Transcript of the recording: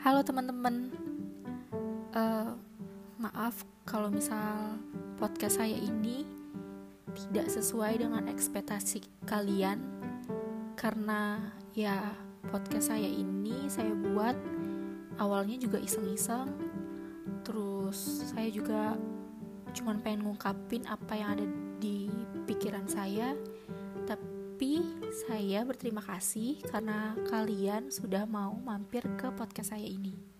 Halo teman-teman, uh, maaf kalau misal podcast saya ini tidak sesuai dengan ekspektasi kalian, karena ya podcast saya ini saya buat awalnya juga iseng-iseng, terus saya juga cuman pengen ngungkapin apa yang ada di pikiran saya, tapi saya berterima kasih karena kalian sudah mau mampir ke podcast saya ini.